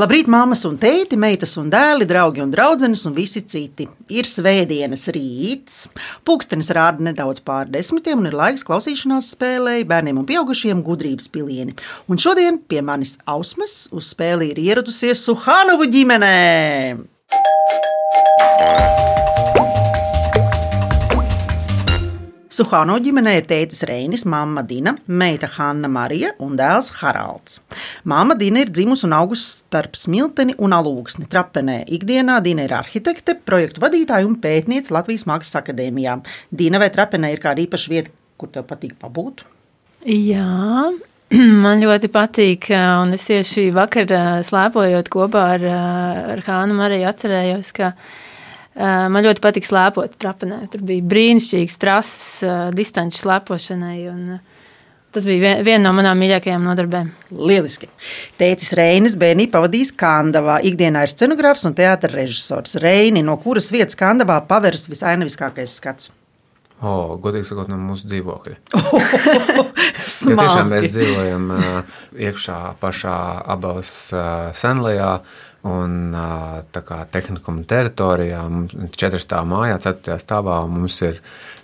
Labrīt, mammas un tēti, meitas un dēli, draugi un draudzenes un visi citi. Ir svētdienas rīts, pulkstenis rāda nedaudz pār desmitiem un ir laiks klausīšanās spēlei bērniem un pieaugušiem gudrības pilieni. Un šodien pie manis ausmas uz spēli ir ieradusies Suhanovu ģimenē. Suhāno ģimenē ir tētis Reinis, mamma Dina, meita Hanna Marija un dēls Haralds. Māma Dina ir dzimusi un augusi starp smilteni un alūksni trapenē. Ikdienā Dina ir arhitekte, projektu vadītāja un pētniece Latvijas Mākslas akadēmijā. Dina vai trapenē ir kāda īpaša vieta, kur tev patīk pabūt? Jā, man ļoti patīk. Un es tieši vakar slēpojot kopā ar, ar Hānu Mariju atcerējos, ka Man ļoti patīk slēpot trapanē. Tur bija brīnišķīgs trases, distanču slēpošanai. Un, Tas bija viena no manām mīļākajām nodarbēm. Lieliski. Tētis Reinis bērnībā pavadījis Kandavā. Ikdienā ir scenogrāfs un teātris režisors. Reini, no kuras vietas Kandavā pavērs visainaviskākais skats? Oh, godīgi sakot, no mūsu dzīvokļa. jo tiešām mēs dzīvojam iekšā pašā abās senlajā. Un tā kā tehnikuma teritorijā, četras stāvā mājā, ceturtajā stāvā mums ir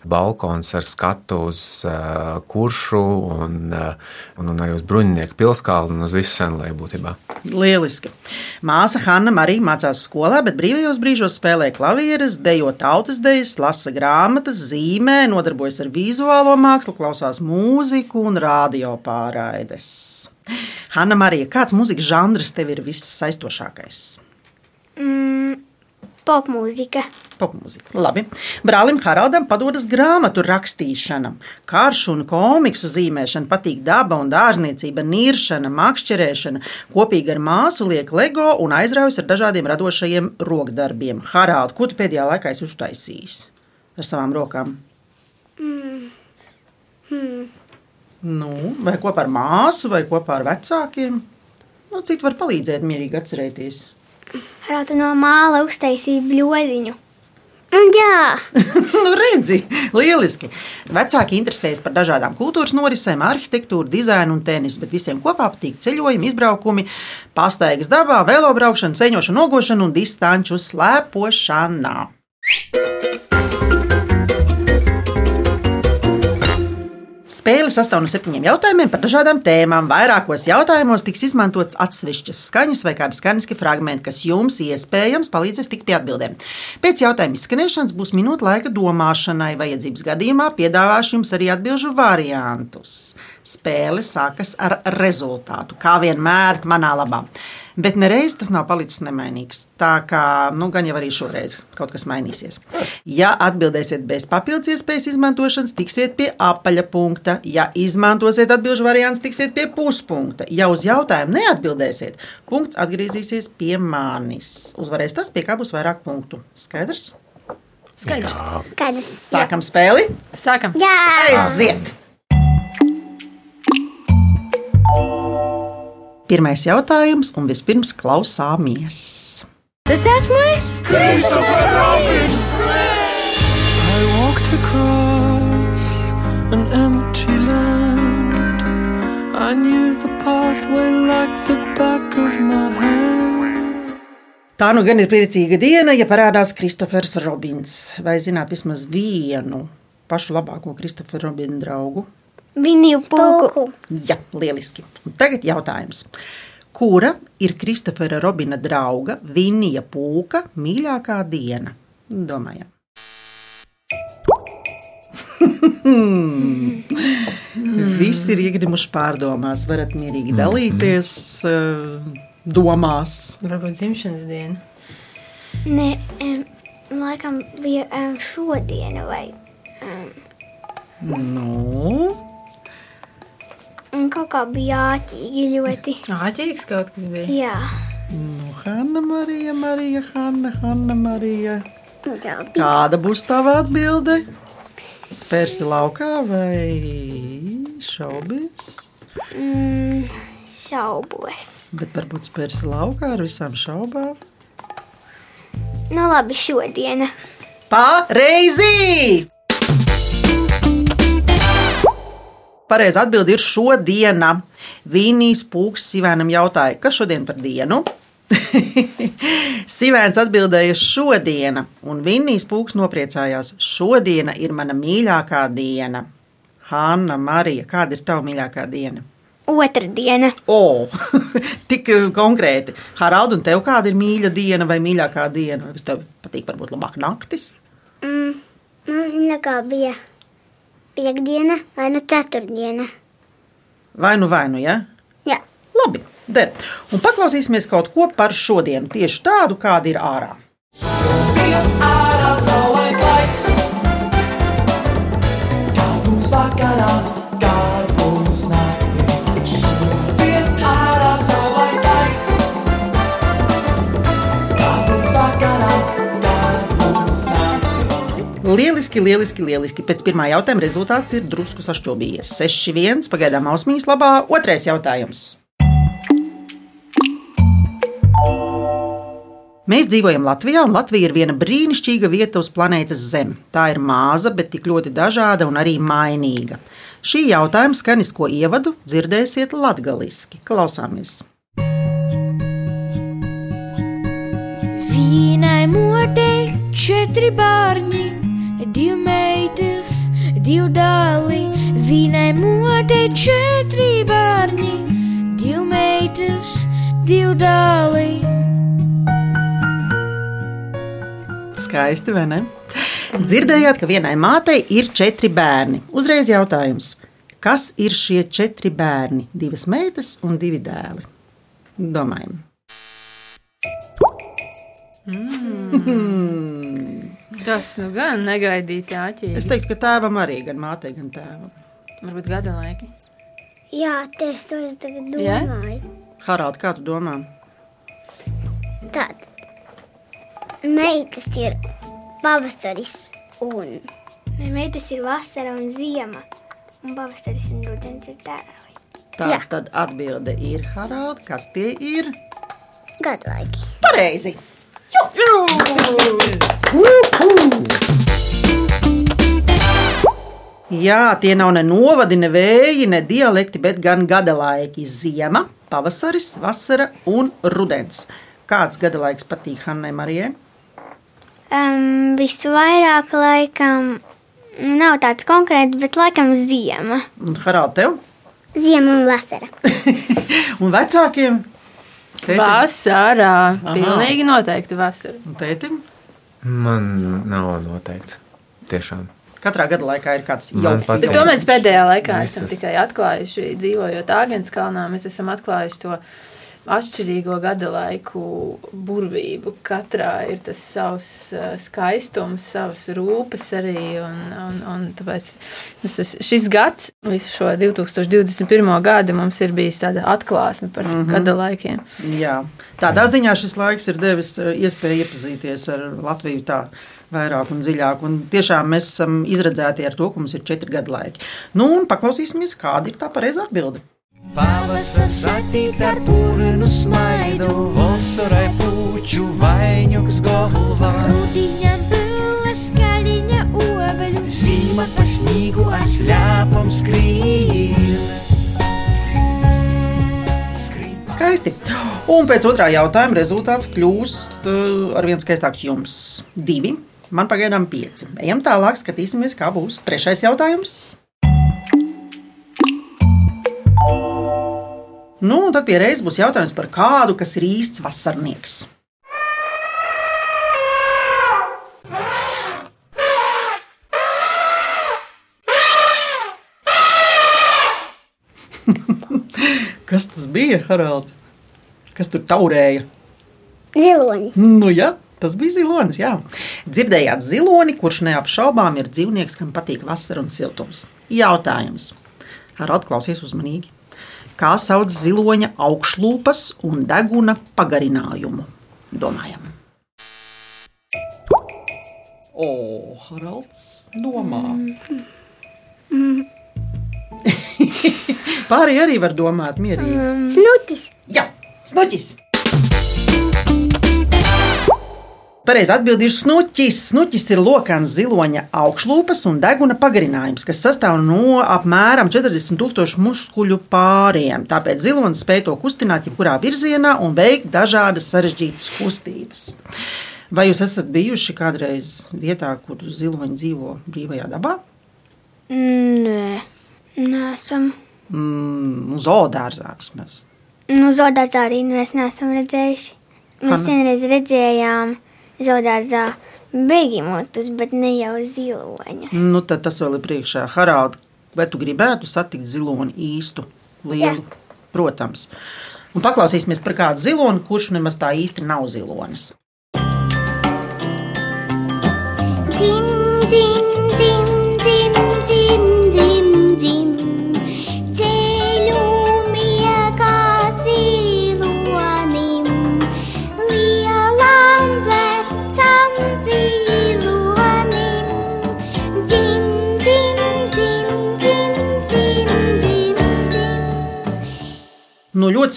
balkons ar skatu uz uh, kuršu un, uh, un, un arī uz bruņinieku pilskalnu un uz visu senlēju būtībā. Lieliski. Māsa Hanna arī mācās skolā, bet brīvajos brīžos spēlē klavieres, dejo tautas dejas, lasa grāmatas, zīmē, nodarbojas ar vizuālo mākslu, klausās mūziku un radio pārraides. Hanna Marija, kāds mūzikas žanrs tev ir vissaistošākais? Mm, popmūzika. Popmūzika. Labi. Brālim Haraldam padodas grāmatu rakstīšana, karšu un komiksu zīmēšana, patīk daba un dārzniecība, niršana, makšķerēšana. Kopīgi ar māsu liek LEGO un aizraujas ar dažādiem radošajiem rokdarbiem. Harald, ko tu pēdējā laikā esi uztaisījis ar savām rokām? Mm. Hmm. Nu, vai kopā ar māsu, vai kopā ar vecākiem? Nu, cik var palīdzēt mierīgi atcerēties? Rāta no māla uztaisīja bļodiņu. Jā, nu redzi, lieliski. Vecāki interesējas par dažādām kultūras norisēm, arhitektūru, dizainu un tenisu, bet visiem kopā patīk ceļojumi, izbraukumi, pastaigas dabā, velobraukšana, ceļošana, nogošana un distanču slēpošana. Spēle sastāv no septiņiem jautājumiem par dažādām tēmām. Vairākos jautājumos tiks izmantots atsevišķas skaņas vai kādi skaņas fragmenti, kas jums iespējams palīdzēs tikt pie atbildēm. Pēc jautājuma izskanēšanas būs minūte laika domāšanai. Vajadzības gadījumā piedāvāšu jums arī atbildžu variantus. Spēle sākas ar rezultātu, kā vienmēr manā labā. Bet nereiz tas nav palicis nemainīgs. Tā kā nu, gan jau arī šoreiz kaut kas mainīsies. Ja atbildēsiet bez papildus iespējas izmantošanas, tiksiet pie apaļa punkta. Ja izmantosiet atbildžu variantus, tiksiet pie puspunkta. Ja uz jautājumu neatbildēsiet, punkts atgriezīsies pie manis. Uzvarēs tas, pie kā būs vairāk punktu. Skaidrs? Skaidrs. Skaidrs. Sākam spēli. Sākam. Jā, aiziet! Pirmais jautājums, un vispirms klausāmies. Tas esmu es! Christopher Robin! I walked across an empty land. I knew the pathway like the back of my hand. Tā nu gan ir priecīga diena, ja parādās Kristofers Robins. Vai zināt vismaz vienu pašu labāko Kristofera Robina draugu? Viniju pūku. Jā, lieliski. Tagad jautājums. Kura ir Kristofera Robina drauga Vinija Pūka mīļākā diena? Domājam. Visi ir iegrimuši pārdomās, varat mierīgi dalīties uh, domās. Varbūt dzimšanas diena. Nē, um, laikam bija um, šodiena vai. Um, Nu, un kaut kā bija āķīgi ļoti. Āķīgs kaut kas bija. Jā, nu, Hanna Marija, Marija, Hanna, Hanna Marija. bija. Kāda būs tava atbilde? Spērsi laukā vai šaubies? Mm, šaubos. Bet varbūt spērsi laukā ar visām šaubām. Nu labi, šodiena. Pareizi! Pareizi atbildi ir šodiena. Vīnijas pūks Sivēnam jautāja, kas šodien par dienu? Sivēns atbildēja šodiena, un Vinnijas pūks nopriecājās. Šodiena ir mana mīļākā diena. Hanna, Marija, kāda ir tava mīļākā diena? Otra diena. O, tik konkrēti. Harald, un tev kāda ir mīļa diena vai mīļākā diena? Vai tev patīk varbūt labāk naktis? Mm, man mīļākā bija piekdiena vai nu ceturtdiena. Vai nu, vai nu, ja? Jā. Labi, der. Un paklausīsimies kaut ko par šodienu, tieši tādu, kāda ir ārā. Ārā saulais laiks, kāds mums vakarā, Lieliski, lieliski, lieliski. Pēc pirmā jautājuma rezultāts ir drusku sašķobījies. 6-1, pagaidām ausmīs labā. Otrais jautājums. Mēs dzīvojam Latvijā, un Latvija ir viena brīnišķīga vieta uz planētas Zeme. Tā ir maza, bet tik ļoti dažāda un arī mainīga. Šī jautājuma skanisko ievadu dzirdēsiet latgaliski. Klausāmies! Vienai motei četri bērni, divi meitas, divi dēli. Vienai motei četri bērni, divi meitas, divi dēli. Skaisti, vai ne? Dzirdējāt, ka vienai mātei ir četri bērni. Uzreiz jautājums, kas ir šie četri bērni? Divas meitas un divi dēli. Domājam, Tas nu gan negaidīti āķīgi. es teiktu, ka tēvam arī, gan mātei, gan tēvam. Varbūt gada laiki. Jā, tieši to es tagad domāju. Harald, kā tu domā? Tad meitas ir pavasaris un. Ne, meitas ir vasara un ziema. Un pavasaris un rudens ir tēvi. Tā Jā. tad atbilde ir Harald, kas tie ir? Gadlaiki. Pareizi! Jā, tie nav ne novadi, ne vēji, ne dialekti, bet gan gada laiki. Ziema, pavasaris, vasara un rudens. Kāds gada laiks patīk Hannai Marijai? Um, visvairāk laikam nav tāds konkrēts, bet laikam ziema. Un Harald, tev? Ziema un vasara. Un vecākiem? Tētim? Vasarā. Pilnīgi noteikti vasarā. Un tētim? Man nav noteikts. Tiešām. Katrā gada laikā ir kāds jauks. Bet to mēs pēdējā laikā Visas. esam tikai atklājuši, dzīvojot Āgānskalnā. Mēs esam atklājuši to atšķirīgo gada laiku burvību. Katrā ir tas savs eh, skaistums, savas rūpes arī. Un, un, un tāpēc tas, šis gads, visu šo 2021. gadu, mums ir bijis tāda atklāsme par mm -hmm. gada laikiem. Jā, tādā ziņā šis laiks ir devis eh, iespēju iepazīties ar Latviju tā vairāk un dziļāk. Un tiešām mēs esam izredzēti ar to, ka mums ir četri gadu laiki. Nu, un paklausīsimies, kāda ir tā pareizā atbilde. Pavasars attīk ar purnu smaidu, vasarai puču vainīgs galvā. Rudiņam būla skaļiņa obeļu. Zīma pa sniegu ar slēpam skrīt. Skrīt. Skaisti. Un pēc otrā jautājuma rezultāts kļūst uh, ar vien skaistāks jums. Divi. Man pagaidām pieci. Ejam tālāk, skatīsimies, kā būs trešais jautājums. Nu, un tad pie reizes būs jautājums par kādu, kas ir īsts vasarnieks. Kas tas bija, Harald? Kas tur taurēja? Zilonis. Nu, jā, tas bija zilonis. Jā. Dzirdējāt ziloni, kurš neapšaubām ir dzīvnieks, kam patīk vasara un siltums. Jautājums. Harald, klausies uzmanīgi. Kā sauc ziloņa augšlūpas un deguna pagarinājumu? Domājam. O, Haralds, domā. Pārējie arī var domāt mierīgi. Snutis. Jā, snuķis. Pareizi atbildīju snuķis. Snuķis ir lokāns ziloņa augšlūpas un deguna pagarinājums, kas sastāv no apmēram 40 tūkstošu muskuļu pāriem. Tāpēc zilonis spēj to kustināt jebkurā virzienā un veikt dažādas sarežģītas kustības. Vai jūs esat bijuši kādreiz vietā, kur ziloņi dzīvo brīvajā dabā? Nē, nesam. Mm, zoodārzā vismaz. Nu, zoodārzā arī mēs neesam redzējuši. Mēs Hanna? vienreiz redzējām zoodārzā beigimotus, bet ne jau ziloņus. Nu, tad tas vēl ir priekšā. Haralds, vai tu gribētu satikt ziloni īstu, lielu? Jā. Protams. Un paklausīsimies par kādu ziloni, kurš nemaz tā īsti nav zilonis. Dzim, dzim,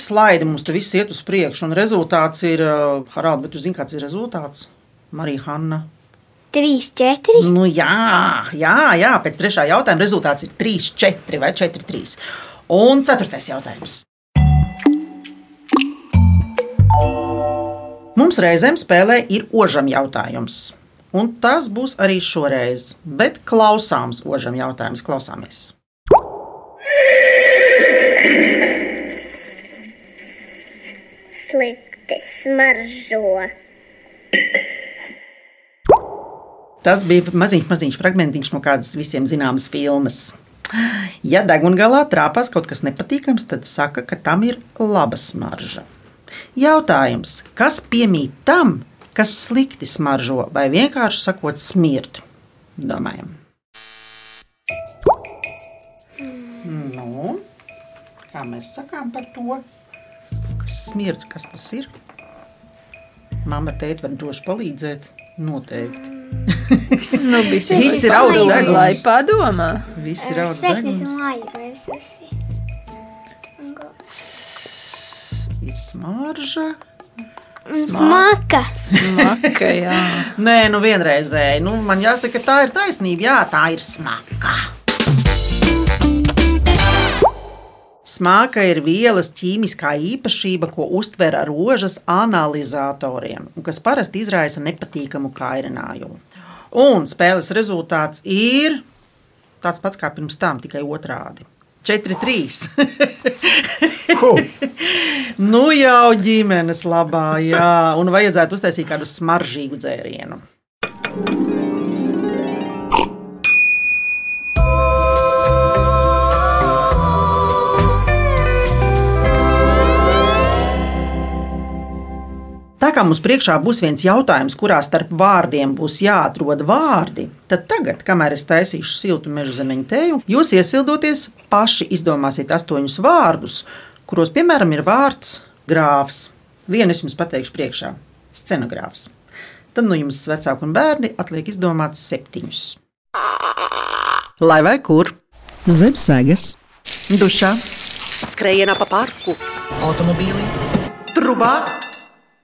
slaidi mums te viss iet uz priekšu, un rezultāts ir, uh, Haralds, bet tu zini, kāds ir rezultāts? Marija Hanna. Trīs, četri. Nu, jā, jā, jā, pēc trešā jautājuma rezultāts ir 3, 4 vai 4, 3. Un ceturtais jautājums. Mums reizēm spēlē ir ožam jautājums. Un tas būs arī šoreiz, bet klausāms ožam jautājums. Klausāmies! Slikti smaržo. Tas bija maziņš, maziņš fragmentiņš no kādas visiem zināmas filmas. Ja degungalā trāpās kaut kas nepatīkams, tad saka, ka tam ir laba smarža. Jautājums, kas piemīt tam, kas slikti smaržo, vai vienkārši sakot, smird? Domājam. Nu, kā mēs sakām par to, kas smird, kas tas ir? Mamma teikt, var droši palīdzēt. Noteikti. Nu, Viss ir augs lai deguns. padomā. Viss ir augs deguns. Ir smarža. Smaka. Maka, jā. Nē, nu vienreizēji. Nu, man jāsaka, tā ir taisnība. Jā, tā ir smaka. Smāka ir vielas ķīmiskā īpašība, ko uztver rožas analizatoriem, un kas parasti izraisa nepatīkamu kairinājumu. Un spēles rezultāts ir tāds pats kā pirms tam, tikai otrādi. 4-3. nu jau ģimenes labā, jā, un vajadzētu uztaisīt kādu smaržīgu dzērienu. Kā mums priekšā būs viens jautājums, kurā starp vārdiem būs jāatrod vārdi, tad tagad, kamēr es taisīšu siltu meža zemeņu tēju, jūs iesildoties paši izdomāsiet astoņus vārdus, kuros, piemēram, ir vārds grāfs. Vienu es jums pateikšu priekšā - scenogrāfs. Tad no jums, vecāki un bērni, atliek izdomāt septiņus. Lai vai kur? Zem sēgas, dušā, skrējienā pa parku, automobīlī, trubā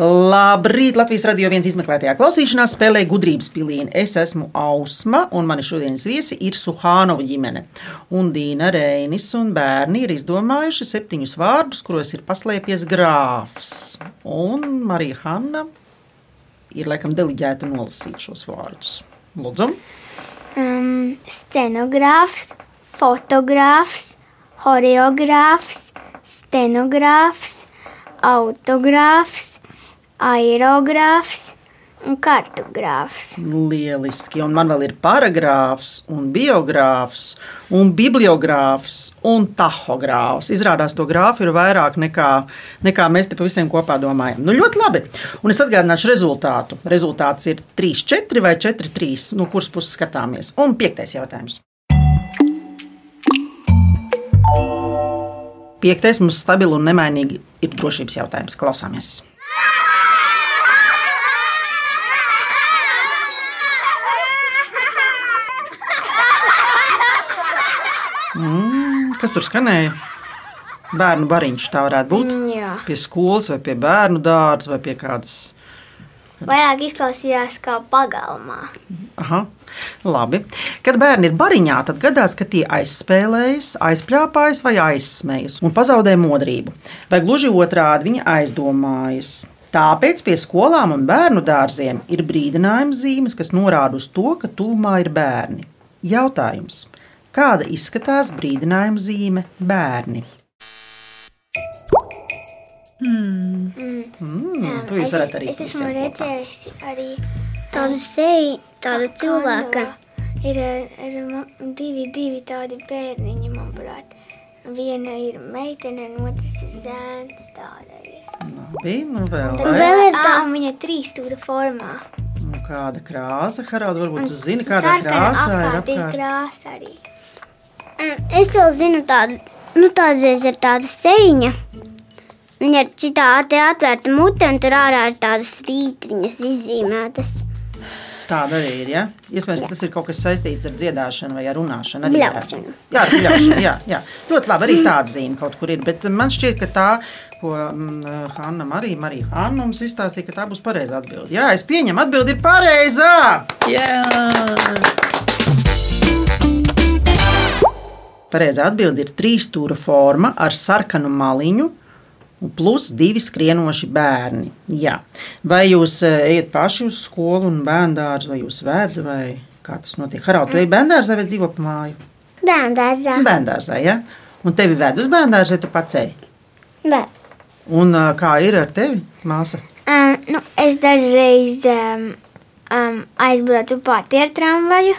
Labrīt! Latvijas radio viens izmeklētajā klausīšanās spēlē gudrības pilieni. Es esmu Ausma, un mani šodienas viesi ir Suhānova ģimene. Un Dīna Reinis un bērni ir izdomājuši septiņus vārdus, kuros ir paslēpies grāfs. Un Marija Hanna ir laikam deliģēta nolasīt šos vārdus. Lūdzu! Um, scenogrāfs, fotogrāfs, horeogrāfs, stenogrāfs, autogrāfs, aerogrāfs un kartogrāfs. Lieliski, un man vēl ir paragrāfs, un biogrāfs, un bibliogrāfs un tahogrāfs. Izrādās, to grāfu ir vairāk nekā, nekā mēs te pavisam kopā domājam. Nu, ļoti labi. Un es atgādināšu rezultātu. Rezultāts ir 3, 4 vai 4, 3. No kuras puses skatāmies? Un piektais jautājums. Piektais mums stabili un nemainīgi ir drošības jautājums. Klausāmies! Mm, kas tur skanēja? Bērnu bariņš tā varētu būt. Mm, jā. Pie skolas, vai pie bērnu dārza, vai pie kādas. Vairāk izklausījās kā pagalmā. Aha, labi. Kad bērni ir bariņā, tad gadās, ka tie aizspēlējas, aizpļāpājas vai aizsmējas un pazaudē modrību. Vai gluži otrādi viņi aizdomājas. Tāpēc pie skolām un bērnu dārziem ir brīdinājuma zīmes, kas norāda uz to, ka tuvumā ir bērni. Jautājums. Kāda izskatās brīdinājuma zīme bērni? Mm, to jūs es, varat arī es esmu visiem kopā. redzējusi arī tādu seju, tādu cilvēku. Ir, ir ma- divi, divi tādi bērniņi, manuprāt. Viena ir meitene, un otrs ir zēns. Tāda ir. Bija, nu vēl, vai? vēl ir tā, un viņa ir trīs stūra formā. Nu, kāda krāsa, Harald, varbūt Un tu zini, kādā sarkana krāsā ir apkārt ir apkārt. krāsa arī. Es vēl zinu tādu, nu tādas ir tāda sēņa. Viņa ir šitā atvērta mute, un tur ārā ir tādas rītiņas izzīmētas. Tāda arī ir. Ja? Iespējams, ka tas ir kaut kas saistīts ar dziedāšanu vai ar runāšanu. Arī Bļaušanu. Jā, bļaušanu, jā, jā. Ļoti labi. Arī tāda zīme kaut kur ir. Bet man šķiet, ka tā, ko mm, Hanna Marija, Marija Hanna mums izstāstīja, ka tā būs pareizā atbilde. Jā, es pieņemu, atbilde ir pareizā. Jā, Pareizā atbilde ir trīs stūra forma ar sarkanu maliņu. Plus divi skrienoši bērni. Jā. Vai jūs eh, ejat paši uz skolu un bērnu dārzu, vai jūs vēdat, vai kā tas notiek? Harald, tu ej bērnu dārzā vai dzīvo pa māju? Bērnu dārzā. Bērnu dārzā, ja? Un tevi ved uz bērnu dārzu, vai tu pats ej? Bē. Un ā, kā ir ar tevi, māsa? Um, nu, es dažreiz um, um, aizbraucu pati ar tramvaju,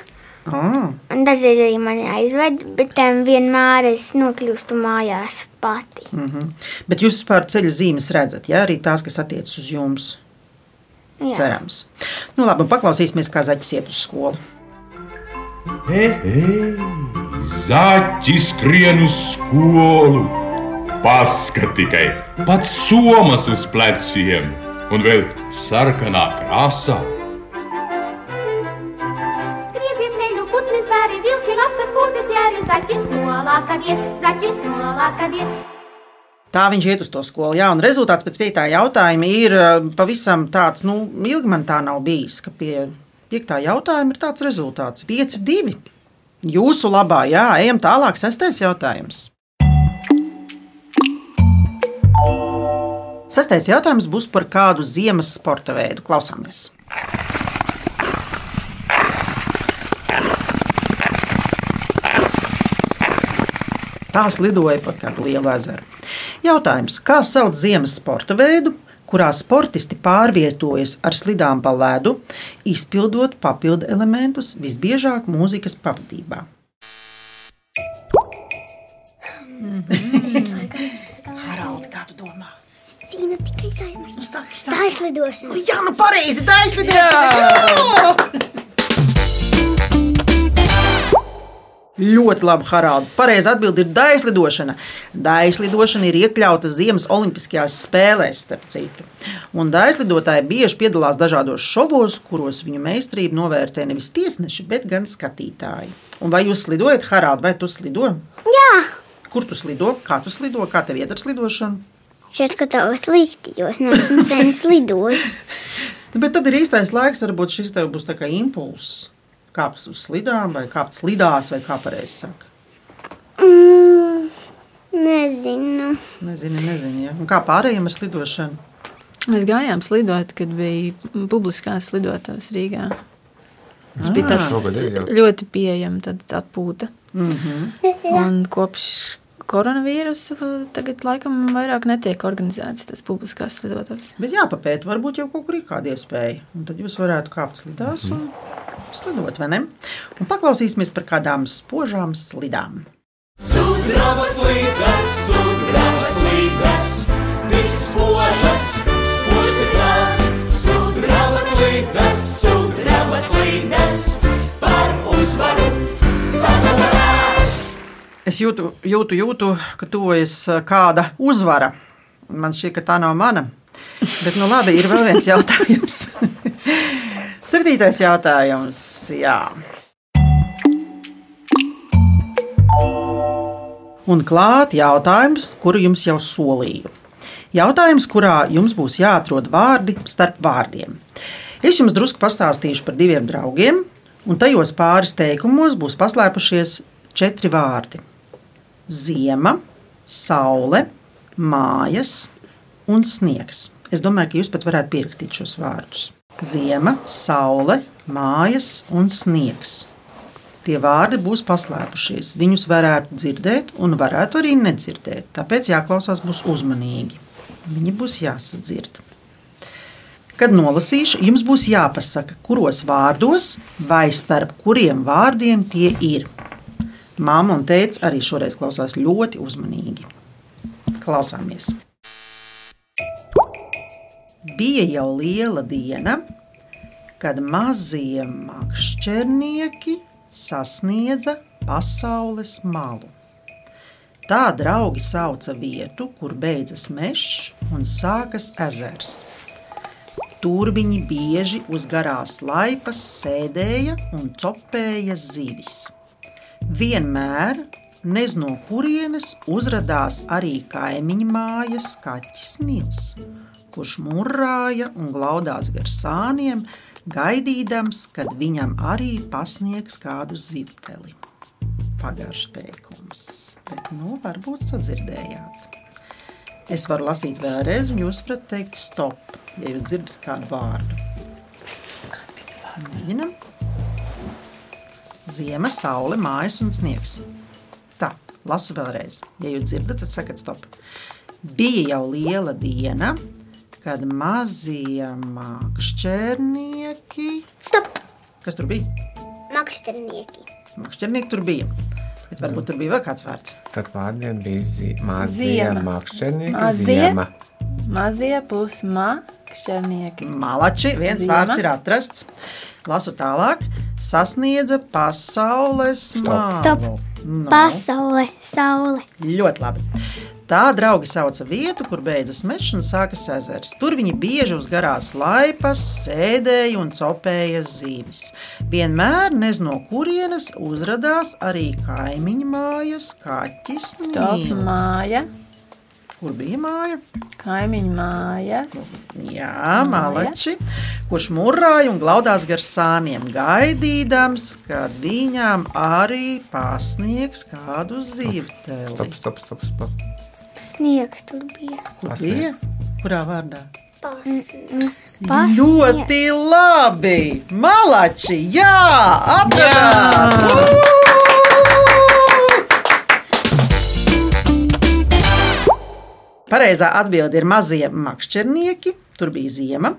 Ah, un dažreiz arī mani aizved, bet um, vienmēr es nokļūstu mājās pati. mm -hmm. Bet jūs vispār ceļu zīmes redzat, ja arī tās, kas attiecas uz jums. Jā. Cerams. Nu, labi, paklausīsimies, kā zaķis iet uz skolu. Hei, hei, zaķi skrien uz skolu. Paskat tikai, pats somas uz pleciem un vēl sarkanā krāsā. Skolā, kad iet, zaķis skolā, kad iet. Tā viņš iet uz to skolu. Jā, un rezultāts pēc piektā jautājuma ir eh, pavisam tāds, nu, ilgi man tā nav bijis, ka pie piektā jautājuma ir tāds rezultāts - 5-2. Jūsu labā, jā, ejam tālāk, sestais jautājums. Sestais jautājums būs par kādu ziemas sporta veidu. Klausāmies! Tās lidoja pa kādu lielu ezeru. Jautājums, kā sauc ziemas sporta veidu, kurā sportisti pārvietojas ar slidām pa ledu, izpildot papildu elementus visbiežāk mūzikas pavadībā? Harald, kā tu domā? Zinu, tikai es aizmirsu. Nu, saki, Tā saki. ir slidošana. Jā, nu pareizi, tā ir slidošana! Ļoti labi, Harald. Pareizi atbild ir daislidošana. Daislidošana ir iekļauta Ziemas Olimpiskajās spēlēs, starp citu. Un daislidotāji bieži piedalās dažādos šovos, kuros viņu meistarību novērtē nevis tiesneši, bet gan skatītāji. Un vai jūs slidojat, Harald, vai tu slido? Jā, Kur tu slido? Kā tu slido? Kā tev iet ar slidošanu? šeit kaut kā slikti, jo es neesmu sen slidojis. Nu, Bet tad ir īstais laiks, varbūt šis tev būs tā kā impulss. Kāpt uz slidām, vai kāpt slidās, vai kā pareizi saka. Mm, nezinu. Nezinu, nezinu. Ja? Un kā pārējiem ar slidošanu? Mēs gājām slidot, kad bija publiskās lidotavas Rīgā. Tas bija tāds ļoti pieejams, tad atpūta. Mm -hmm. Un kopš koronavīrusa tagad laikam vairāk netiek organizēts tas publiskās lidotavas. Bet jāpapēta, varbūt jau kaut kur ir kāda iespēja. Un tad jūs varētu kāpt slidās un slidot, vai ne? Un paklausīsimies par kādām spožām slidām. Sudraba slīdas, jūtu, jūtu, jūtu ka tuvojas kāda uzvara. Man šķiet, ka tā nav mana. Bet, nu, labi, ir vēl viens jautājums. Septītais jautājums. Jā. Un klāt jautājums, kuru jums jau solīju. Jautājums, kurā jums būs jāatrod vārdi starp vārdiem. Es jums drusku pastāstīšu par diviem draugiem, un tajos pāris teikumos būs paslēpušies četri vārdi - ziema, saule, mājas un sniegs. Es domāju, ka jūs pat varētu pierakstīt šos vārdus. Ziema, saule, mājas un sniegs. Tie vārdi būs paslēpušies. Viņus varētu dzirdēt, un varētu arī nedzirdēt. Tāpēc jāklausās būs uzmanīgi. Viņi būs jāsadzird. Kad nolasīšu, jums būs jāpasaka, kuros vārdos vai starp kuriem vārdiem tie ir. Māma un tēvs arī šoreiz klausās ļoti uzmanīgi. Klausāmies! Bija jau liela diena, kad mazie makšķernieki sasniedza pasaules malu. Tā draugi sauca vietu, kur beidzas mežs un sākas ezers. Tur viņi bieži uz garās laipas sēdēja un copēja zivis. Vienmēr, nez no kurienes, uzrādījās arī kaimiņu mājas kaķis Nils, kurš murrāja un glaudās gar sāniem, gaidīdams, kad viņam arī pasniegs kādu zivteli. Pagaršs teikums, bet nu, varbūt sadzirdējāt. Es varu lasīt vēlreiz, un jūs varat teikt stop, ja jūs dzirdat kādu vārdu. Mēģinam. Ziema, saule, mājas un sniegs. Tā, lasu vēlreiz. Ja jūs dzirdat, tad sakat stop. Bija jau liela diena, kad mazie makšķernieki. Stop! Kas tur bija? Makšķernieki. Makšķernieki tur bija. Bet varbūt tur bija vēl kāds vārds. Starp vārdiem bija zi mazie makšķernieki, Mazie. ziema. Mazie plus makšķernieki. Malači, viens Ziema. vārds ir atrasts. Lasu tālāk. Sasniedza pasaules mālu. Stop. Nu, Pasaule, saule. Ļoti labi. Tā draugi sauca vietu, kur beidzas mežs un sākas ezers. Tur viņi bieži uz garās laipas sēdēja un copēja zīves. Vienmēr nez no kurienes uzrādījās arī kaimiņu mājas kaķis. Nils. māja, Kur bija māja? kaimiņu mājas. Jā, malači, kurš murrāja un glaudās gar sāniem, gaidīdams, kad viņām arī pasniegs kādu Stop, zīvteli. stop, stop, stop. Sniegs tur bija. Kur bija? Kurā vārdā? Pasniedz. Ļoti labi! Malači! Jā, atradāt! Pareizā atbilde ir mazie makšķernieki, tur bija ziema,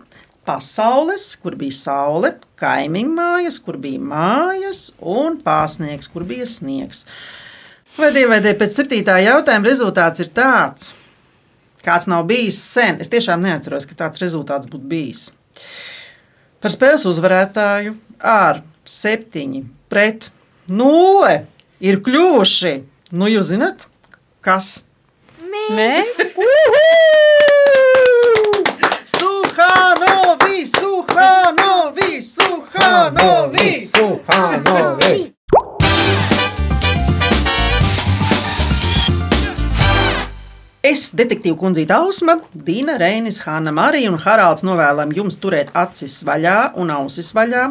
pasaules, kur bija saule, kaimiņu mājas, kur bija mājas, un pārsniegs, kur bija sniegs. Vai divi, vai divi, pēc septītā jautājuma rezultāts ir tāds, kāds nav bijis sen. Es tiešām neatceros, ka tāds rezultāts būtu bijis. Par spēles uzvarētāju ar septiņi pret nulle ir kļuvuši. Nu, jūs zināt, kas? Mēs Suhanovi, Suhanovi, Suhanovi! Suhanovi! Es, detektīva kundzīte Ausma, Dina, Reinis, Hanna, Marija un Haralds novēlam jums turēt acis vaļā un ausis vaļā.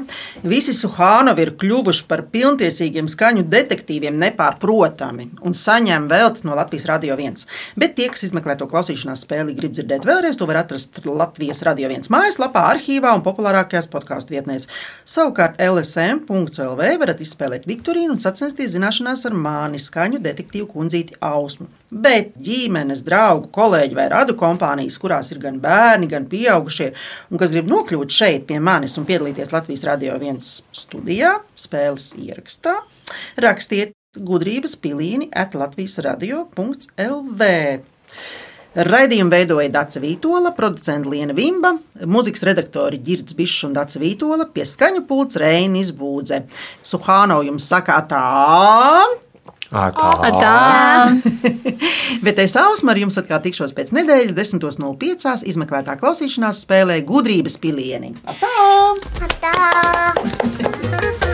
Visi Suhānovi ir kļuvuši par pilntiesīgiem skaņu detektīviem nepārprotami un saņem veltes no Latvijas Radio 1. Bet tie, kas izmeklē to klausīšanās spēli, grib dzirdēt vēlreiz, to var atrast Latvijas Radio 1 mājaslapā, arhīvā un populārākajās podkāstu vietnēs. Savukārt LSM.CLV varat izspēlēt Viktorīnu un sacensties zināšanās ar mani skaņu detektīvu kundzīti Ausmu. Bet ģimenes, draugu, kolēģi vai radu kompānijas, kurās ir gan bērni, gan pieaugušie, un kas grib nokļūt šeit pie manis un piedalīties Latvijas Radio 1 studijā, spēles ierakstā, rakstiet gudrības pilīni at Latvijas radio.lv. Raidījumu veidoja Dāca Vītola, producents Liena Vimba, mūzikas redaktori Girds Bišs un Dāca Vītola, pie skaņu pults Reinis Būdze. Suhāno jums sakā tā! Tā. tā. Bet es Ausma ar jums atkal tikšos pēc nedēļas, 10.05. izmeklētā klausīšanās spēlē gudrības pilieni. Atā! Tā!